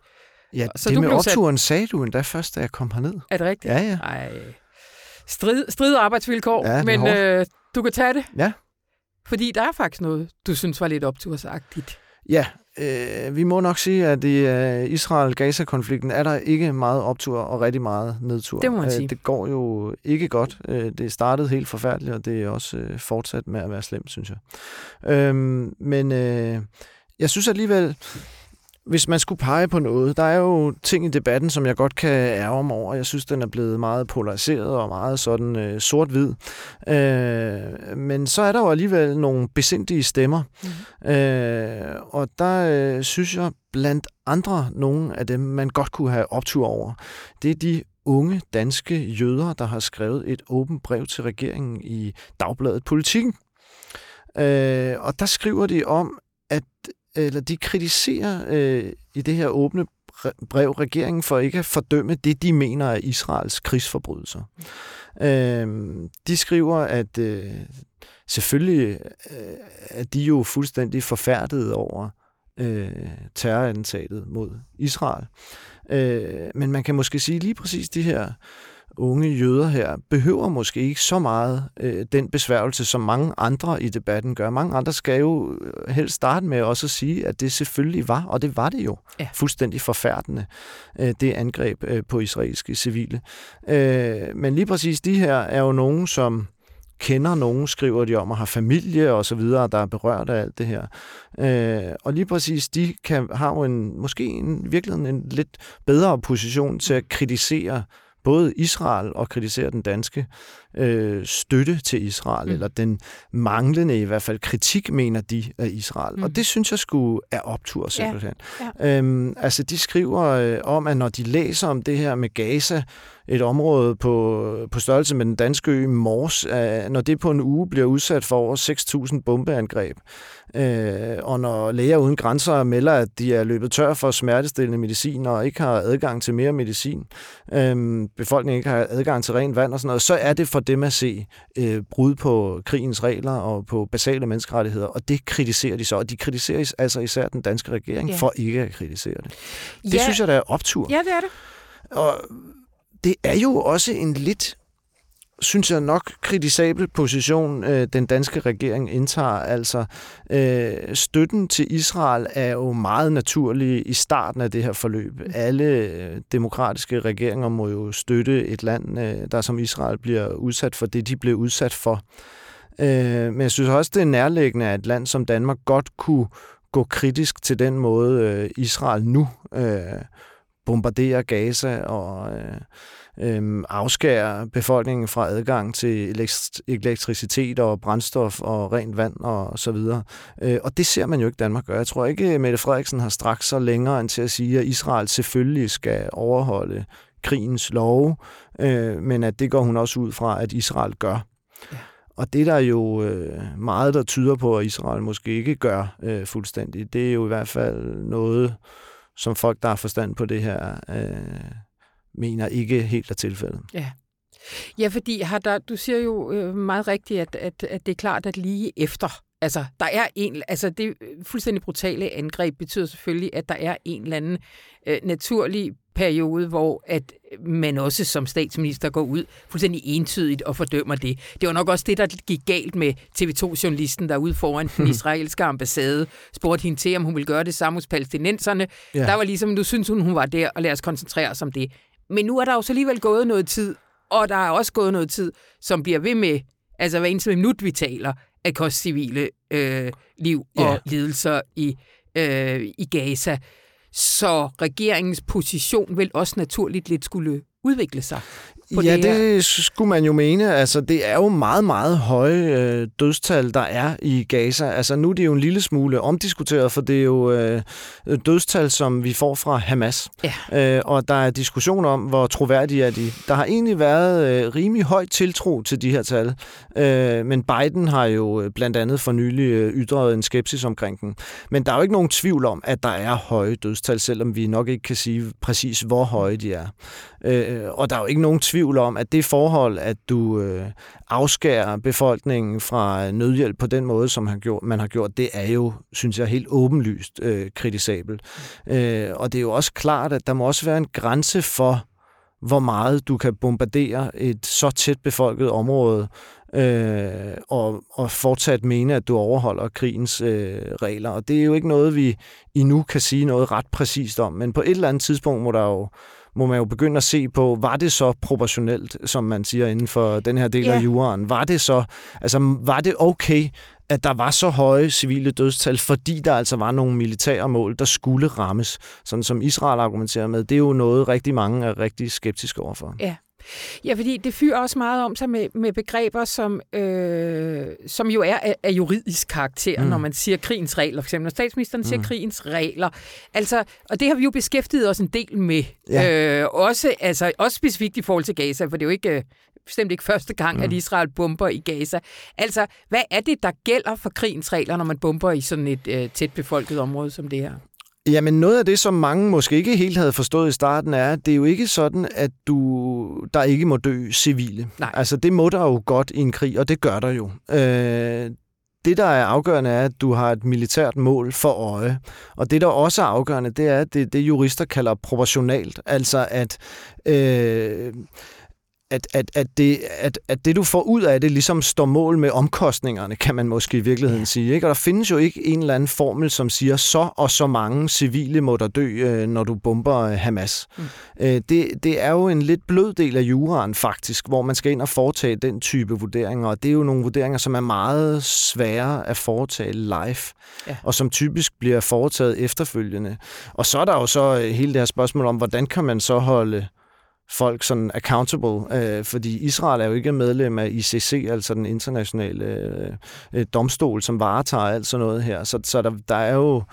Ja, Så det du med blev sat- opturen sagde du endda først, da jeg kom herned. Er det rigtigt? Ja, ja. Ej. Strid, strid arbejdsvilkår, Ja, men hårdt. øh, du kan tage det. Ja. Fordi der er faktisk noget, du synes var lidt optursagtigt. Ja, øh, vi må nok sige, at i øh, Israel-Gaza-konflikten er der ikke meget optur og rigtig meget nedtur. Det må man sige. Øh, det går jo ikke godt. Øh, det startede helt forfærdeligt, og det er også øh, fortsat med at være slemt, synes jeg. Øhm, men øh, jeg synes alligevel, hvis man skulle pege på noget, der er jo ting i debatten, som jeg godt kan ærge mig over. Jeg synes, den er blevet meget polariseret og meget sådan øh, sort-hvid. Øh, men så er der jo alligevel nogle besindige stemmer. Mhm. Øh, og der øh, synes jeg blandt andre nogle af dem, man godt kunne have optur over. Det er de unge danske jøder, der har skrevet et åbent brev til regeringen i Dagbladet Politikken. Øh, og der skriver de om, at eller de kritiserer øh, i det her åbne brev regeringen for ikke at fordømme det, de mener er Israels krigsforbrydelser. Øh, de skriver, at øh, selvfølgelig øh, er de jo fuldstændig forfærdet over øh, terrorattentatet mod Israel. Øh, men man kan måske sige lige præcis de her unge jøder her behøver måske ikke så meget øh, den besværgelse, som mange andre i debatten gør. Mange andre skal jo øh, helst starte med også at sige, at det selvfølgelig var, og det var det jo, Ja. fuldstændig forfærdende, øh, det angreb øh, på israelske civile. Øh, men lige præcis de her er jo nogen, som kender nogen, skriver de om, og har familie og så videre, der er berørt af alt det her. Øh, og lige præcis, de kan, har jo en, måske en, virkelig en lidt bedre position til at kritisere både Israel og kritiserer den danske øh, støtte til Israel, Mm. eller den manglende i hvert fald kritik, mener de af Israel. Mm. Og det synes jeg skulle er optur simpelthen. Ja. Øhm, altså de skriver øh, om, at når de læser om det her med Gaza, et område på, på størrelse med den danske ø Mors, øh, når det på en uge bliver udsat for over 6.000 bombeangreb, øh, og når læger uden grænser melder, at de er løbet tør for smertestillende medicin og ikke har adgang til mere medicin, øh, befolkningen ikke har adgang til rent vand og sådan noget, så er det for dem at se øh, brud på krigens regler og på basale menneskerettigheder, og det kritiserer de så, og de kritiserer altså især den danske regering ja. for ikke at kritisere det. Det ja. synes jeg, der er optur. Ja, det er det. Og det er jo også en lidt synes jeg nok kritisabel position, øh, den danske regering indtager. Altså, øh, støtten til Israel er jo meget naturlig i starten af det her forløb. Alle øh, demokratiske regeringer må jo støtte et land, øh, der som Israel bliver udsat for det, de blev udsat for. Øh, men jeg synes også, det er nærliggende, at et land som Danmark godt kunne gå kritisk til den måde, øh, Israel nu øh, bombarderer Gaza og... Øh, øh, afskære befolkningen fra adgang til elektricitet og brændstof og rent vand og så videre. Øh, og det ser man jo ikke Danmark gøre. Jeg tror ikke, Mette Frederiksen har straks så længere end til at sige, at Israel selvfølgelig skal overholde krigens love, øh, men at det går hun også ud fra, at Israel gør. Ja. Og det der er jo øh, meget, der tyder på, at Israel måske ikke gør øh, fuldstændig, det er jo i hvert fald noget, som folk, der har forstand på det her, øh, mener ikke helt er tilfældet. Ja. Ja, fordi har der, du siger jo øh, meget rigtigt, at, at, at det er klart, at lige efter, altså der er en, altså det fuldstændig brutale angreb betyder selvfølgelig, at der er en eller anden øh, naturlig periode, hvor at man også som statsminister går ud fuldstændig entydigt og fordømmer det. Det var nok også det, der gik galt med TV2-journalisten, der ude foran den israelske ambassade, spurgte hende til, om hun ville gøre det samme hos palæstinenserne. Ja. Der var ligesom, nu synes hun, hun var der, og lad os koncentrere os om det. Men nu er der jo så alligevel gået noget tid, og der er også gået noget tid, som bliver ved med, altså hver eneste minut, vi taler, at koste civile øh, liv og yeah. lidelser i, øh, i Gaza. Så regeringens position vil også naturligt lidt skulle udvikle sig på ja, det, det skulle man jo mene. Altså, det er jo meget, meget høje øh, dødstal, der er i Gaza. Altså, nu er det jo en lille smule omdiskuteret, for det er jo øh, dødstal, som vi får fra Hamas. Ja. Øh, og der er diskussion om, hvor troværdige er de. Der har egentlig været øh, rimelig højt tiltro til de her tal, øh, men Biden har jo øh, blandt andet for nylig øh, ytret en skepsis omkring den. Men der er jo ikke nogen tvivl om, at der er høje dødstal, selvom vi nok ikke kan sige præcis, hvor høje de er. Øh, og der er jo ikke nogen tvivl om, at det forhold, at du øh, afskærer befolkningen fra øh, nødhjælp på den måde, som han gjort, man har gjort, det er jo, synes jeg, helt åbenlyst øh, kritisabelt. Øh, og det er jo også klart, at der må også være en grænse for, hvor meget du kan bombardere et så tæt befolket område, øh, og, og fortsat mene, at du overholder krigens øh, regler. Og det er jo ikke noget, vi endnu kan sige noget ret præcist om, men på et eller andet tidspunkt må der jo må man jo begynde at se på, var det så proportionelt, som man siger inden for den her del ja. af juraen? Var det så, altså var det okay, at der var så høje civile dødstal, fordi der altså var nogle militære mål, der skulle rammes, sådan som Israel argumenterer med. Det er jo noget, rigtig mange er rigtig skeptiske overfor. Ja. Ja, fordi det fyrer også meget om sig med, med begreber, som, øh, som jo er af, af juridisk karakter, mm. når man siger krigens regler. For eksempel, når statsministeren siger mm. krigens regler. Altså, og det har vi jo beskæftiget os en del med. Ja. Øh, også, altså, også specifikt i forhold til Gaza, for det er jo ikke, øh, bestemt ikke første gang, mm. at Israel bomber i Gaza. Altså, hvad er det, der gælder for krigens regler, når man bomber i sådan et øh, tæt befolket område som det her? Jamen noget af det, som mange måske ikke helt havde forstået i starten, er, at det er jo ikke sådan, at du der ikke må dø civile. Nej. Altså det må der jo godt i en krig, og det gør der jo. Øh, det, der er afgørende, er, at du har et militært mål for øje. Og det, der også er afgørende, det er, det, det jurister kalder proportionalt. Altså at... Øh, at, at, at, det, at, at det, du får ud af det, ligesom står mål med omkostningerne, kan man måske i virkeligheden ja. sige. Ikke? Og der findes jo ikke en eller anden formel, som siger, så og så mange civile må der dø, øh, når du bomber øh, Hamas. Mm. Øh, det, det er jo en lidt blød del af juraen faktisk, hvor man skal ind og foretage den type vurderinger, og det er jo nogle vurderinger, som er meget svære at foretage live, ja. og som typisk bliver foretaget efterfølgende. Og så er der jo så hele det her spørgsmål om, hvordan kan man så holde folk sådan accountable, øh, fordi Israel er jo ikke medlem af ICC, altså den internationale øh, øh, domstol, som varetager alt sådan noget her. Så, så der, der er jo,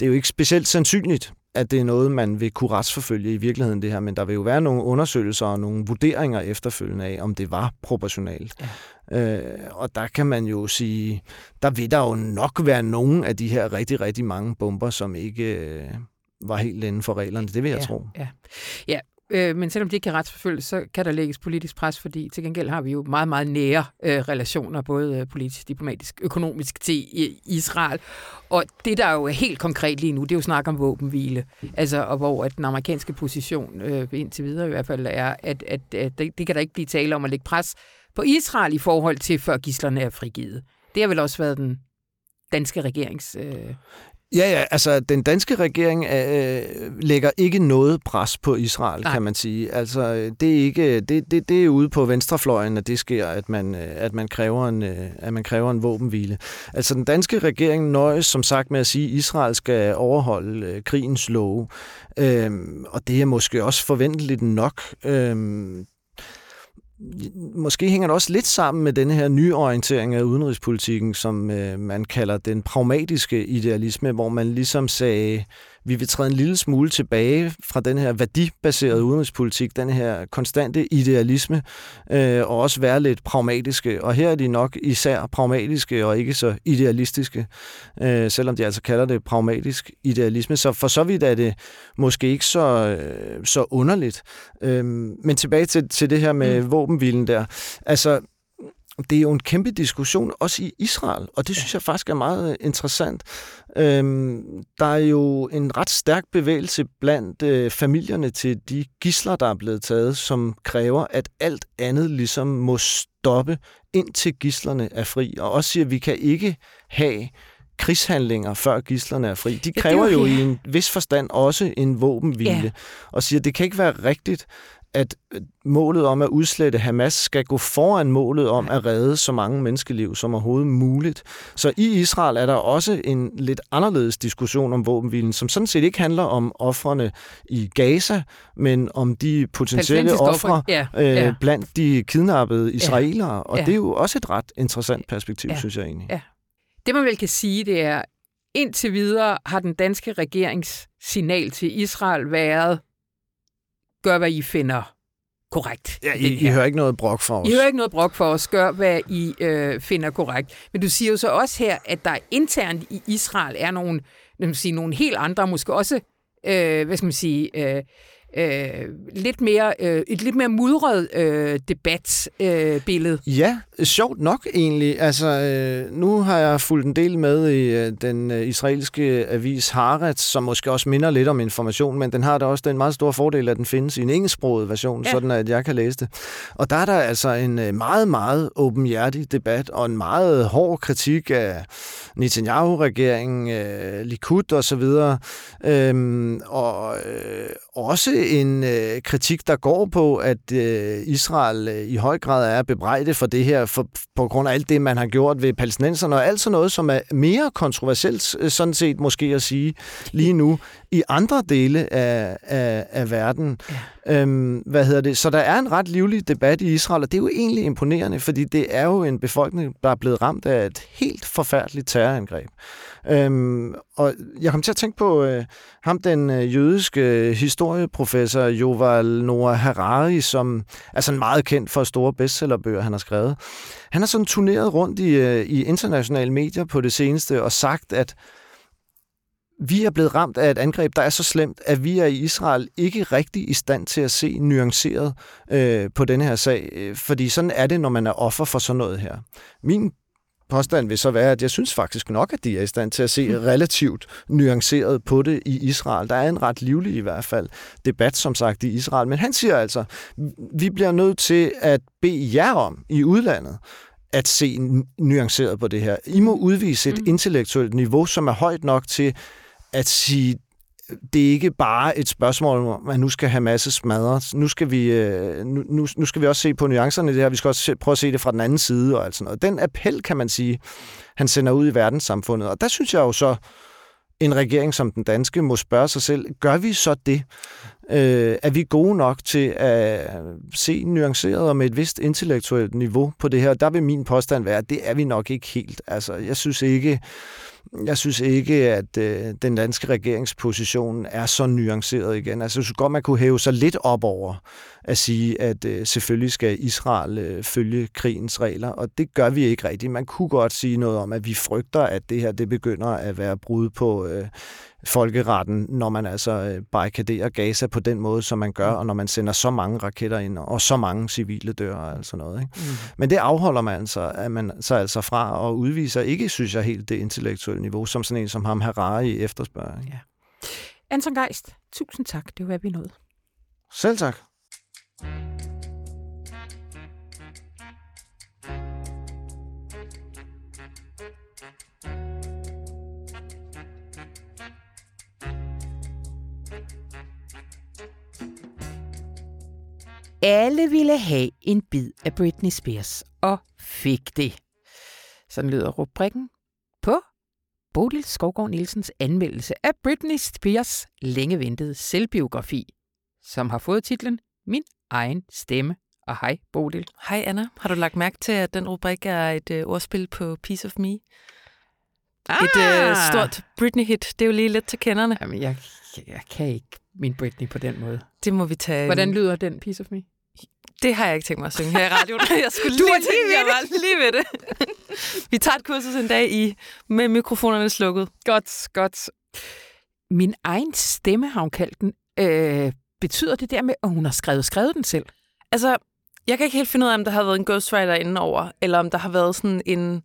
det er jo ikke specielt sandsynligt, at det er noget, man vil kunne retsforfølge i virkeligheden, det her, men der vil jo være nogle undersøgelser og nogle vurderinger efterfølgende af, om det var proportionalt. Ja. Øh, og der kan man jo sige, der vil der jo nok være nogle af de her rigtig, rigtig mange bomber, som ikke øh, var helt inden for reglerne. Det vil jeg ja, tro. Ja. ja, Øh, men selvom de ikke kan retsforfølges, så kan der lægges politisk pres, fordi til gengæld har vi jo meget, meget nære øh, relationer, både øh, politisk, diplomatisk, økonomisk til øh, Israel. Og det, der er jo helt konkret lige nu, det er jo snak om våbenhvile. Altså, og hvor at den amerikanske position øh, indtil videre i hvert fald er, at, at, at det, det kan der ikke blive tale om at lægge pres på Israel i forhold til, før gislerne er frigivet. Det har vel også været den danske regerings... Øh, Ja, ja, altså den danske regering øh, lægger ikke noget pres på Israel, Nej. kan man sige. Altså det er ikke det, det, det er ude på venstrefløjen, at det sker, at man øh, at man kræver en øh, at man kræver en våbenhvile. Altså den danske regering nøjes som sagt med at sige, at Israel skal overholde øh, krigens love. Øhm, og det er måske også forventeligt nok. Øhm, måske hænger det også lidt sammen med den her nye orientering af udenrigspolitikken, som øh, man kalder den pragmatiske idealisme, hvor man ligesom sagde, vi vil træde en lille smule tilbage fra den her værdibaserede udenrigspolitik, den her konstante idealisme, øh, og også være lidt pragmatiske. Og her er de nok især pragmatiske og ikke så idealistiske, øh, selvom de altså kalder det pragmatisk idealisme. Så for så vidt er det måske ikke så, øh, så underligt. Øh, men tilbage til, til det her med mm. våbenhvilen der. Altså, det er jo en kæmpe diskussion, også i Israel, og det synes jeg faktisk er meget interessant. Øhm, der er jo en ret stærk bevægelse blandt øh, familierne til de gisler, der er blevet taget, som kræver, at alt andet ligesom må stoppe, indtil gislerne er fri. Og også siger, at vi kan ikke have krigshandlinger, før gislerne er fri. De kræver ja, jo i en vis forstand også en våbenhvile, ja. og siger, at det kan ikke være rigtigt, at øh, målet om at udslette Hamas skal gå foran målet om at redde så mange menneskeliv som overhovedet muligt. Så i Israel er der også en lidt anderledes diskussion om våbenhvilen, som sådan set ikke handler om offrene i Gaza, men om de potentielle ofre ja, øh, ja. blandt de kidnappede israelere. Og ja. det er jo også et ret interessant perspektiv, ja, synes jeg egentlig. Ja. Det man vel kan sige, det er, indtil videre har den danske regerings signal til Israel været, gør, hvad I finder korrekt. Ja, I, I hører ikke noget brok for os. I hører ikke noget brok for os. Gør, hvad I øh, finder korrekt. Men du siger jo så også her, at der internt i Israel er nogle, sige, nogle helt andre, måske også, øh, hvad skal man sige, øh, øh, lidt mere, øh, et lidt mere mudret øh, debatbillede. Øh, ja, sjovt nok egentlig. Altså, øh, nu har jeg fulgt en del med i øh, den øh, israelske avis Haaretz, som måske også minder lidt om information, men den har da også den meget store fordel, at den findes i en engelsksproget version, ja. sådan at jeg kan læse det. Og der er der altså en øh, meget, meget åbenhjertig debat og en meget hård kritik af Netanyahu-regeringen, øh, Likud og så videre, øhm, og øh, også en øh, kritik, der går på, at øh, Israel øh, i høj grad er bebrejdet for det her, for, på grund af alt det, man har gjort ved palæstinenserne, og alt sådan noget, som er mere kontroversielt, øh, sådan set måske at sige lige nu, i andre dele af, af, af verden. Ja. Øhm, hvad hedder det? Så der er en ret livlig debat i Israel, og det er jo egentlig imponerende, fordi det er jo en befolkning, der er blevet ramt af et helt forfærdeligt terrorangreb. Øhm, og jeg kom til at tænke på øh, ham, den øh, jødiske øh, historieprofessor Joval Noah Harari, som er sådan meget kendt for store bestsellerbøger, han har skrevet. Han har sådan turneret rundt i, øh, i internationale medier på det seneste og sagt, at vi er blevet ramt af et angreb, der er så slemt, at vi er i Israel ikke rigtig i stand til at se nuanceret øh, på denne her sag. Øh, fordi sådan er det, når man er offer for sådan noget her. Min påstand vil så være, at jeg synes faktisk nok, at de er i stand til at se mm. relativt nuanceret på det i Israel. Der er en ret livlig i hvert fald debat, som sagt, i Israel. Men han siger altså, vi bliver nødt til at bede jer om i udlandet, at se nuanceret på det her. I må udvise et mm. intellektuelt niveau, som er højt nok til at sige, det er ikke bare et spørgsmål om, at nu skal have masse smadret. Nu skal vi, øh, nu, nu, nu skal vi også se på nuancerne i det her. Vi skal også se, prøve at se det fra den anden side og alt sådan noget. Den appel, kan man sige, han sender ud i verdenssamfundet. Og der synes jeg jo så, en regering som den danske må spørge sig selv, gør vi så det? Øh, er vi gode nok til at se nuanceret og med et vist intellektuelt niveau på det her? Der vil min påstand være, at det er vi nok ikke helt. Altså, jeg synes ikke, jeg synes ikke, at øh, den danske regeringsposition er så nuanceret igen. Altså, jeg synes godt, man kunne hæve sig lidt op over at sige, at øh, selvfølgelig skal Israel øh, følge krigens regler, og det gør vi ikke rigtigt. Man kunne godt sige noget om, at vi frygter, at det her det begynder at være brud på øh, folkeretten, når man altså øh, barrikaderer Gaza på den måde, som man gør, mm. og når man sender så mange raketter ind, og så mange civile dør og altså noget. Ikke? Mm. Men det afholder man altså, at man så altså fra at udvise ikke, synes jeg, helt det intellektuelle niveau, som sådan en som ham Harari efterspørger. Ikke? Ja. Anton Geist, tusind tak. Det var vi nået. Selv tak. Alle ville have en bid af Britney Spears, og fik det. Sådan lyder rubrikken på Bodil Skovgaard Nielsens anmeldelse af Britney Spears længe ventede selvbiografi, som har fået titlen Min egen stemme. Og hej, Bodil. Hej, Anna. Har du lagt mærke til, at den rubrik er et øh, ordspil på Piece of Me? Ah! Et øh, stort Britney-hit. Det er jo lige lidt til kenderne. Jamen, jeg, jeg kan ikke min Britney på den måde. Det må vi tage. Hvordan lyder den Piece of Me? Det har jeg ikke tænkt mig at synge her i radioen. Jeg skulle du lige, lige ved jeg var lige ved det. vi tager et kursus en dag i med mikrofonerne slukket. Godt, godt. Min egen stemme har hun kaldt den. Øh, betyder det der med, at hun har skrevet, skrevet den selv? Altså, jeg kan ikke helt finde ud af, om der har været en ghostwriter indenover, eller om der har været sådan en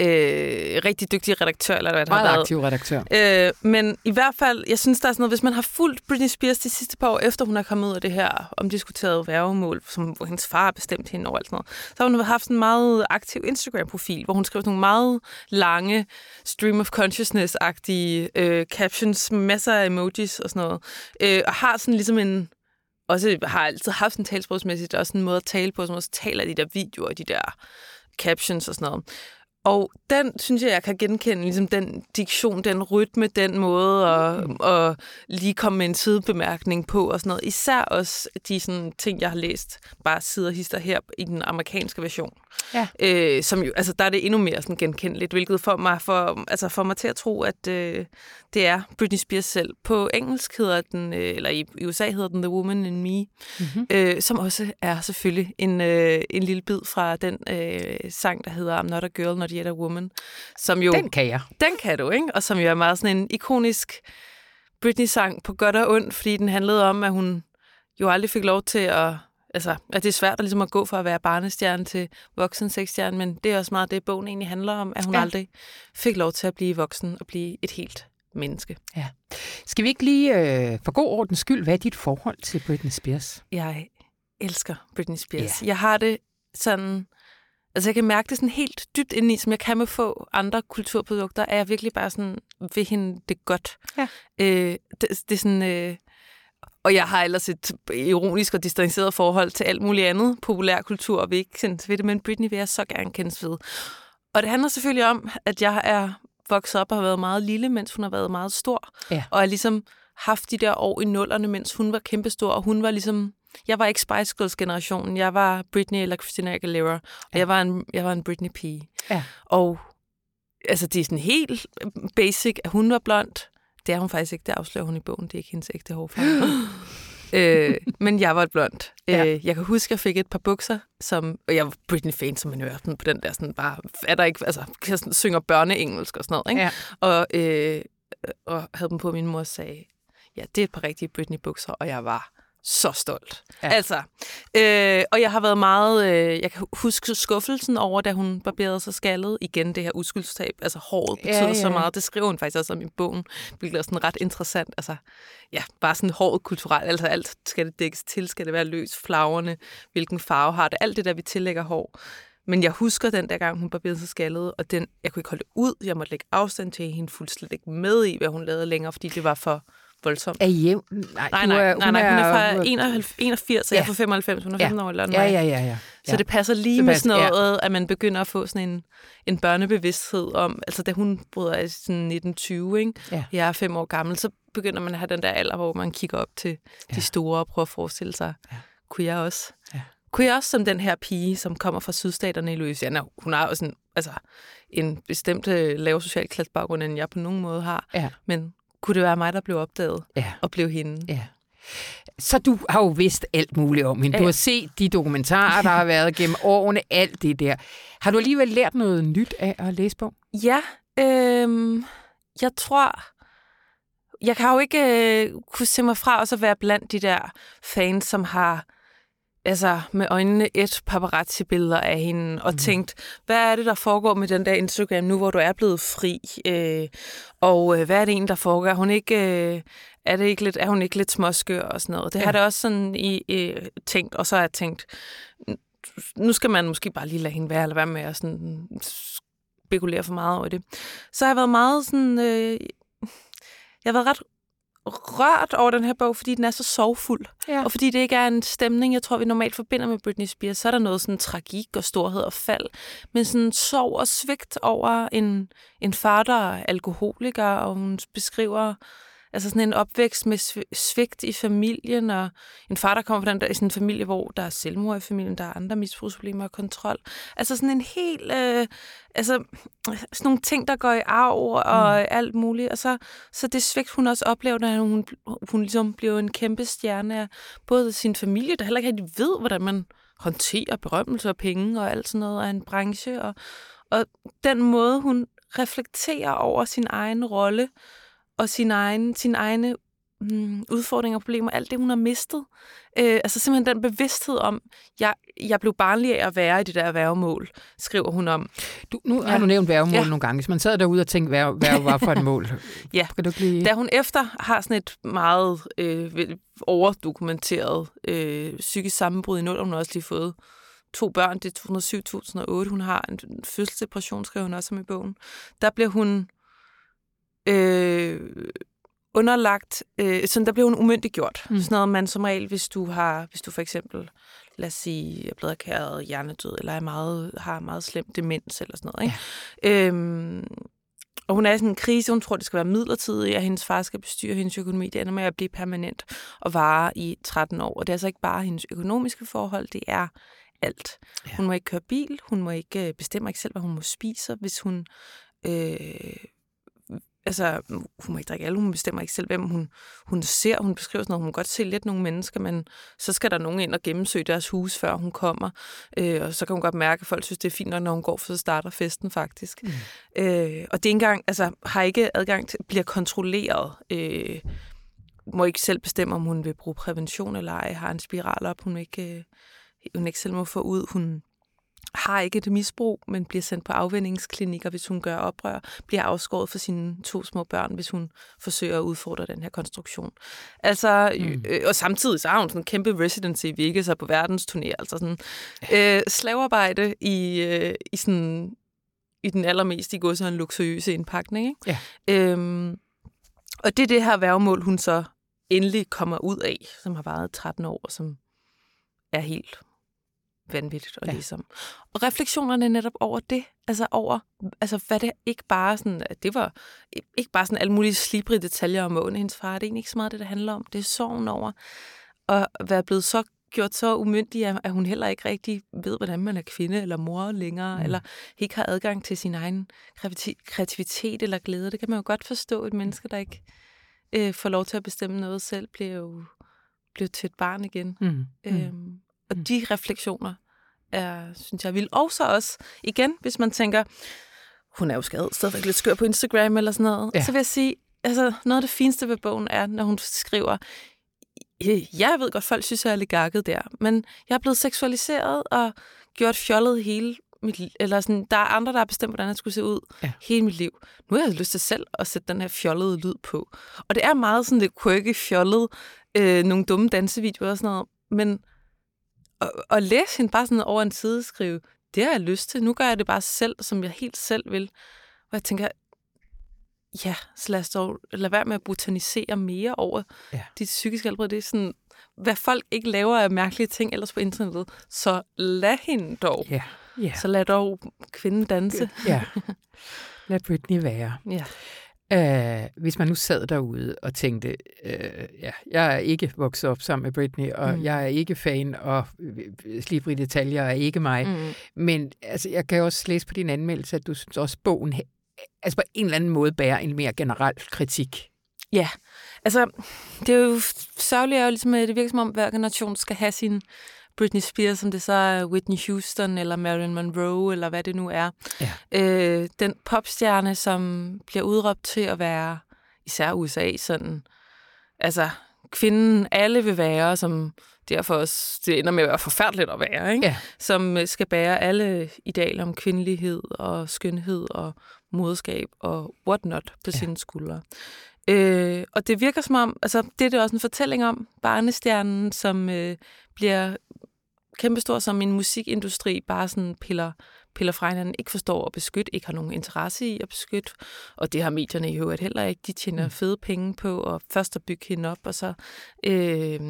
øh, rigtig dygtig redaktør, eller hvad det Meget har været. aktiv redaktør. Øh, men i hvert fald, jeg synes, der er sådan noget, hvis man har fulgt Britney Spears de sidste par år, efter hun er kommet ud af det her omdiskuterede værgemål, som, hvor hendes far har bestemt hende over alt sådan noget, så har hun haft en meget aktiv Instagram-profil, hvor hun skriver nogle meget lange stream of consciousness-agtige øh, captions, masser af emojis og sådan noget, øh, og har sådan ligesom en også har altid haft en talsprogsmæssigt også en måde at tale på, som også taler de der videoer, de der captions og sådan noget. Og den synes jeg, jeg kan genkende, ligesom den diktion, den rytme, den måde at, mm. at lige komme med en sidebemærkning på og sådan noget. Især også de sådan, ting, jeg har læst, bare sider hister her i den amerikanske version. Ja. Øh, som jo, altså, der er det endnu mere sådan genkendeligt, hvilket får mig, for, altså, får mig til at tro, at øh, det er Britney Spears selv. På engelsk hedder den, øh, eller i, i USA hedder den The Woman in Me, mm-hmm. øh, som også er selvfølgelig en, øh, en lille bid fra den øh, sang, der hedder I'm Not a Girl, Not Yet a Woman. Som jo, den kan jeg. Den kan du, ikke? Og som jo er meget sådan en ikonisk Britney-sang på godt og ondt, fordi den handlede om, at hun jo aldrig fik lov til at altså, at det er svært at, ligesom at gå fra at være barnestjerne til voksen sexstjerne, men det er også meget det, bogen egentlig handler om, at hun ja. aldrig fik lov til at blive voksen og blive et helt menneske. Ja. Skal vi ikke lige, øh, for god ordens skyld, hvad er dit forhold til Britney Spears? Jeg elsker Britney Spears. Ja. Jeg har det sådan... Altså, jeg kan mærke det sådan helt dybt ind i, som jeg kan med få andre kulturprodukter, er jeg virkelig bare sådan, ved hende det godt. Ja. Øh, det, det er sådan... Øh, og jeg har ellers et ironisk og distanceret forhold til alt muligt andet populærkultur, og vil ikke kendes ved det, men Britney vil jeg så gerne kendes ved. Og det handler selvfølgelig om, at jeg er vokset op og har været meget lille, mens hun har været meget stor. Ja. Og har ligesom haft de der år i nullerne, mens hun var kæmpestor, og hun var ligesom... Jeg var ikke Spice Girls-generationen. Jeg var Britney eller Christina Aguilera, og ja. jeg, var en, jeg var en Britney-pige. Ja. Og altså, det er sådan helt basic, at hun var blond, det er hun faktisk ikke, det afslører hun i bogen. Det er ikke hendes ægte hårfarve. øh, men jeg var et blond. Ja. Øh, jeg kan huske, at jeg fik et par bukser, som, og jeg var Britney-fan, som man hørte på den der sådan bare, er der ikke, altså, jeg sådan, synger børneengelsk og sådan noget, ikke? Ja. Og, øh, og havde dem på, min mor sagde, ja, det er et par rigtige Britney-bukser, og jeg var så stolt. Ja. Altså, øh, og jeg har været meget, øh, jeg kan huske skuffelsen over, da hun barberede sig skaldet. Igen det her uskyldstab, altså håret betyder ja, ja, så meget. Det skriver hun faktisk også om i bogen, hvilket er sådan ret interessant. Altså, ja, bare sådan håret kulturelt, altså alt skal det dækkes til, skal det være løs, flagrende, hvilken farve har det, alt det der, vi tillægger hår. Men jeg husker den der gang, hun barberede sig skaldet, og den, jeg kunne ikke holde det ud. Jeg måtte lægge afstand til hende, fuldt slet ikke med i, hvad hun lavede længere, fordi det var for voldsomt. Er jævn? Nej, nej, nej, er, nej, nej, hun er fra 81, og ja. jeg er fra 95, hun er 15 ja. år eller ja, ja, ja, ja. Så det passer lige det passer, med sådan noget, ja. at man begynder at få sådan en, en børnebevidsthed om, altså da hun bryder sådan 1920, ikke? Ja. jeg er fem år gammel, så begynder man at have den der alder, hvor man kigger op til ja. de store og prøver at forestille sig, ja. kunne jeg også? Ja. Kunne jeg også som den her pige, som kommer fra sydstaterne i Louisiana, hun har også en, altså, en bestemt øh, lav social baggrund, end jeg på nogen måde har. Ja. Men kunne det være mig, der blev opdaget ja. og blev hende? Ja. Så du har jo vidst alt muligt om hende. Du har set de dokumentarer, der har været gennem årene, alt det der. Har du alligevel lært noget nyt af at læse på? Ja, øh, jeg tror... Jeg kan jo ikke øh, kunne se mig fra også at være blandt de der fans, som har altså med øjnene et paparazzi-billeder af hende, og mm. tænkt, hvad er det, der foregår med den der Instagram nu, hvor du er blevet fri? Øh, og øh, hvad er det egentlig, der foregår? Er hun ikke, øh, er, det ikke lidt, er hun ikke lidt småskør og sådan noget? Det ja. har det også sådan i, i, tænkt, og så har jeg tænkt, nu skal man måske bare lige lade hende være, eller være med at sådan spekulere for meget over det. Så har jeg været meget sådan... Øh, jeg har været ret rørt over den her bog, fordi den er så sorgfuld. Ja. Og fordi det ikke er en stemning, jeg tror, vi normalt forbinder med Britney Spears. Så er der noget sådan tragik og storhed og fald. Men sådan sorg og svigt over en, en far, der er alkoholiker, og hun beskriver Altså sådan en opvækst med svigt i familien, og en far, der kommer fra den der, i sådan en familie, hvor der er selvmord i familien, der er andre misbrugsproblemer og kontrol. Altså sådan en helt, øh, altså sådan nogle ting, der går i arv og mm. alt muligt. Og så, så det svigt, hun også oplever, når hun, hun ligesom bliver en kæmpe stjerne af både sin familie, der heller ikke rigtig ved, hvordan man håndterer berømmelse og penge og alt sådan noget af en branche. Og, og den måde, hun reflekterer over sin egen rolle, og sin egen, sin egne mm, udfordringer og problemer, alt det, hun har mistet. Øh, altså simpelthen den bevidsthed om, jeg, jeg blev barnlig af at være i det der værgemål, skriver hun om. Du, nu har ja. du nævnt værgemål ja. nogle gange. Hvis man sad derude og tænkte, hvad, hvad var for et mål? ja, kan du lige... da hun efter har sådan et meget øh, overdokumenteret øh, psykisk sammenbrud i 0, hun har også lige fået to børn, det er 2007-2008, hun har en fødselsdepression, skrev hun også om i bogen. Der bliver hun øh, underlagt, øh, sådan der blev hun umyndiggjort. Mm. Sådan noget man som regel, hvis du har, hvis du for eksempel, lad os sige, er blevet erklæret hjernedød, eller er meget, har meget slem demens, eller sådan noget. Ikke? Ja. Øhm, og hun er i sådan en krise, hun tror, det skal være midlertidigt, at hendes far skal bestyre hendes økonomi. Det ender med at blive permanent og vare i 13 år. Og det er altså ikke bare hendes økonomiske forhold, det er alt. Ja. Hun må ikke køre bil, hun må ikke øh, bestemme ikke selv, hvad hun må spise, hvis hun øh, altså, hun må ikke drikke alle, hun bestemmer ikke selv, hvem hun, hun ser. Hun beskriver sådan noget, hun må godt se lidt nogle mennesker, men så skal der nogen ind og gennemsøge deres hus, før hun kommer. Øh, og så kan hun godt mærke, at folk synes, det er fint, når hun går, for så starter festen faktisk. Mm. Øh, og det er engang, altså, har ikke adgang til, bliver kontrolleret. Øh, må ikke selv bestemme, om hun vil bruge prævention eller ej, har en spiral op, hun ikke, øh, hun ikke selv må få ud. Hun har ikke et misbrug, men bliver sendt på afvendingsklinikker, hvis hun gør oprør, bliver afskåret for sine to små børn, hvis hun forsøger at udfordre den her konstruktion. Altså, mm. øh, og samtidig så har hun sådan en kæmpe residency i Vegas og på verdensturné, altså sådan øh, slavearbejde i, øh, i sådan i den allermest i går så en luksuriøse indpakning. Ikke? Ja. Øhm, og det er det her værgemål, hun så endelig kommer ud af, som har varet 13 år, og som er helt vanvittigt at ja. læse om. Og refleksionerne netop over det, altså over, altså hvad det ikke bare sådan, det var ikke bare sådan alle mulige slibrige detaljer om månen hendes far, det er egentlig ikke så meget det, det handler om. Det er sorgen over at være blevet så gjort så umyndig, at hun heller ikke rigtig ved, hvordan man er kvinde eller mor længere, mm. eller ikke har adgang til sin egen kreativitet eller glæde. Det kan man jo godt forstå, et menneske, der ikke øh, får lov til at bestemme noget selv, bliver jo bliver til et barn igen. Mm. mm. Øhm, og mm. de refleksioner er, synes jeg, vil. Og så også, igen, hvis man tænker, hun er jo skadet, stadigvæk lidt skør på Instagram eller sådan noget, ja. så vil jeg sige, altså noget af det fineste ved bogen er, når hun skriver, jeg ved godt, folk synes, jeg er lidt gakket der, men jeg er blevet seksualiseret og gjort fjollet hele mit liv. Eller sådan, der er andre, der har bestemt, hvordan jeg skulle se ud ja. hele mit liv. Nu har jeg lyst til selv at sætte den her fjollede lyd på. Og det er meget sådan lidt quirky, fjollet, øh, nogle dumme dansevideoer og sådan noget, men og, og læse hende bare sådan over en side skrive, det har jeg lyst til. Nu gør jeg det bare selv, som jeg helt selv vil. Og jeg tænker, ja, så lad dog lade være med at botanisere mere over ja. dit psykiske helbred. Det er sådan, hvad folk ikke laver af mærkelige ting ellers på internettet. Så lad hende dog. Ja. Ja. Så lad dog kvinden danse. Ja. Lad Britney være. Ja. Uh, hvis man nu sad derude og tænkte, uh, ja, jeg er ikke vokset op sammen med Britney, og mm. jeg er ikke fan, og slibrige detaljer er ikke mig. Mm. Men altså, jeg kan også læse på din anmeldelse, at du synes også, bogen altså på en eller anden måde bærer en mere generel kritik. Ja, altså det er jo sørgeligt, at ligesom, det virker som om, hver generation skal have sin Britney Spears, som det så er Whitney Houston eller Marilyn Monroe, eller hvad det nu er. Ja. Øh, den popstjerne, som bliver udråbt til at være, især USA, sådan, altså kvinden alle vil være, som derfor også, det ender med at være forfærdeligt at være, ikke? Ja. som øh, skal bære alle idealer om kvindelighed og skønhed og moderskab og whatnot på ja. sine skuldre. Øh, og det virker som om, altså det er det også en fortælling om, barnestjernen, som øh, bliver kæmpestor som en musikindustri, bare sådan piller, piller fra hinanden, ikke forstår at beskytte, ikke har nogen interesse i at beskytte, og det har medierne i øvrigt heller ikke. De tjener mm. fede penge på at først at bygge hende op, og så øh,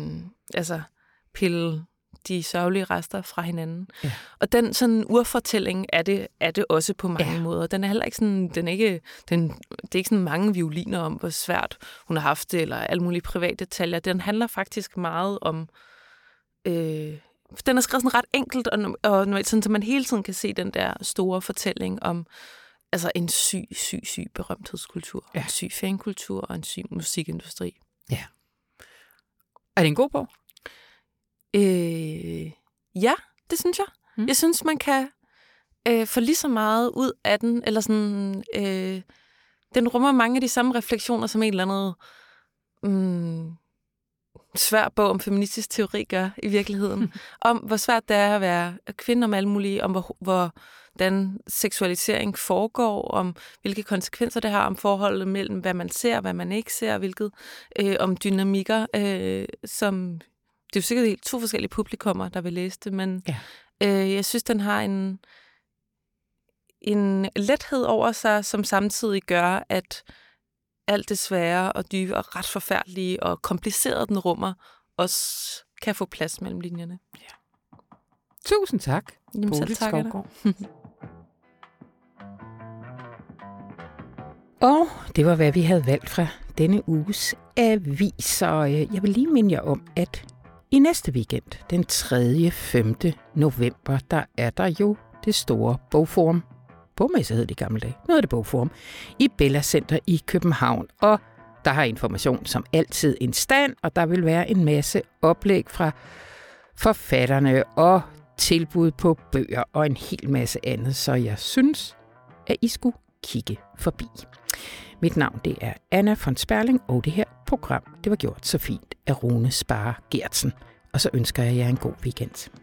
altså pille de sørgelige rester fra hinanden. Ja. Og den sådan urfortælling er det, er det også på mange ja. måder. Den er heller ikke sådan, den er ikke, den, det er ikke sådan mange violiner om, hvor svært hun har haft det, eller alle mulige private detaljer. Den handler faktisk meget om øh, den er skrevet sådan ret enkelt, og, og sådan, så man hele tiden kan se den der store fortælling om altså en syg, syg, syg berømthedskultur, ja. en syg fankultur og en syg musikindustri. Ja. Er det en god bog? Øh, ja, det synes jeg. Mm. Jeg synes, man kan øh, få lige så meget ud af den, eller sådan, øh, den rummer mange af de samme refleksioner som en eller anden mm, svær bog om feministisk teori gør i virkeligheden. om hvor svært det er at være kvinde om alle mulige, om hvor, hvor hvordan seksualisering foregår, om hvilke konsekvenser det har, om forholdet mellem, hvad man ser, hvad man ikke ser, hvilket øh, om dynamikker, øh, som det er jo sikkert helt to forskellige publikummer, der vil læse det, men ja. øh, jeg synes, den har en, en lethed over sig, som samtidig gør, at alt det svære og dybe og ret forfærdelige og komplicerede den rummer, også kan få plads mellem linjerne. Ja. Tusind tak, Jamen, selv tak Og det var, hvad vi havde valgt fra denne uges avis. Så øh, jeg vil lige minde jer om, at i næste weekend, den 3. 5. november, der er der jo det store bogforum bogmesse hed det i gamle dage, Nu af det bogform, i Bella Center i København. Og der har information som altid en stand, og der vil være en masse oplæg fra forfatterne og tilbud på bøger og en hel masse andet, så jeg synes, at I skulle kigge forbi. Mit navn det er Anna von Sperling, og det her program det var gjort så fint af Rune Spare Gertsen. Og så ønsker jeg jer en god weekend.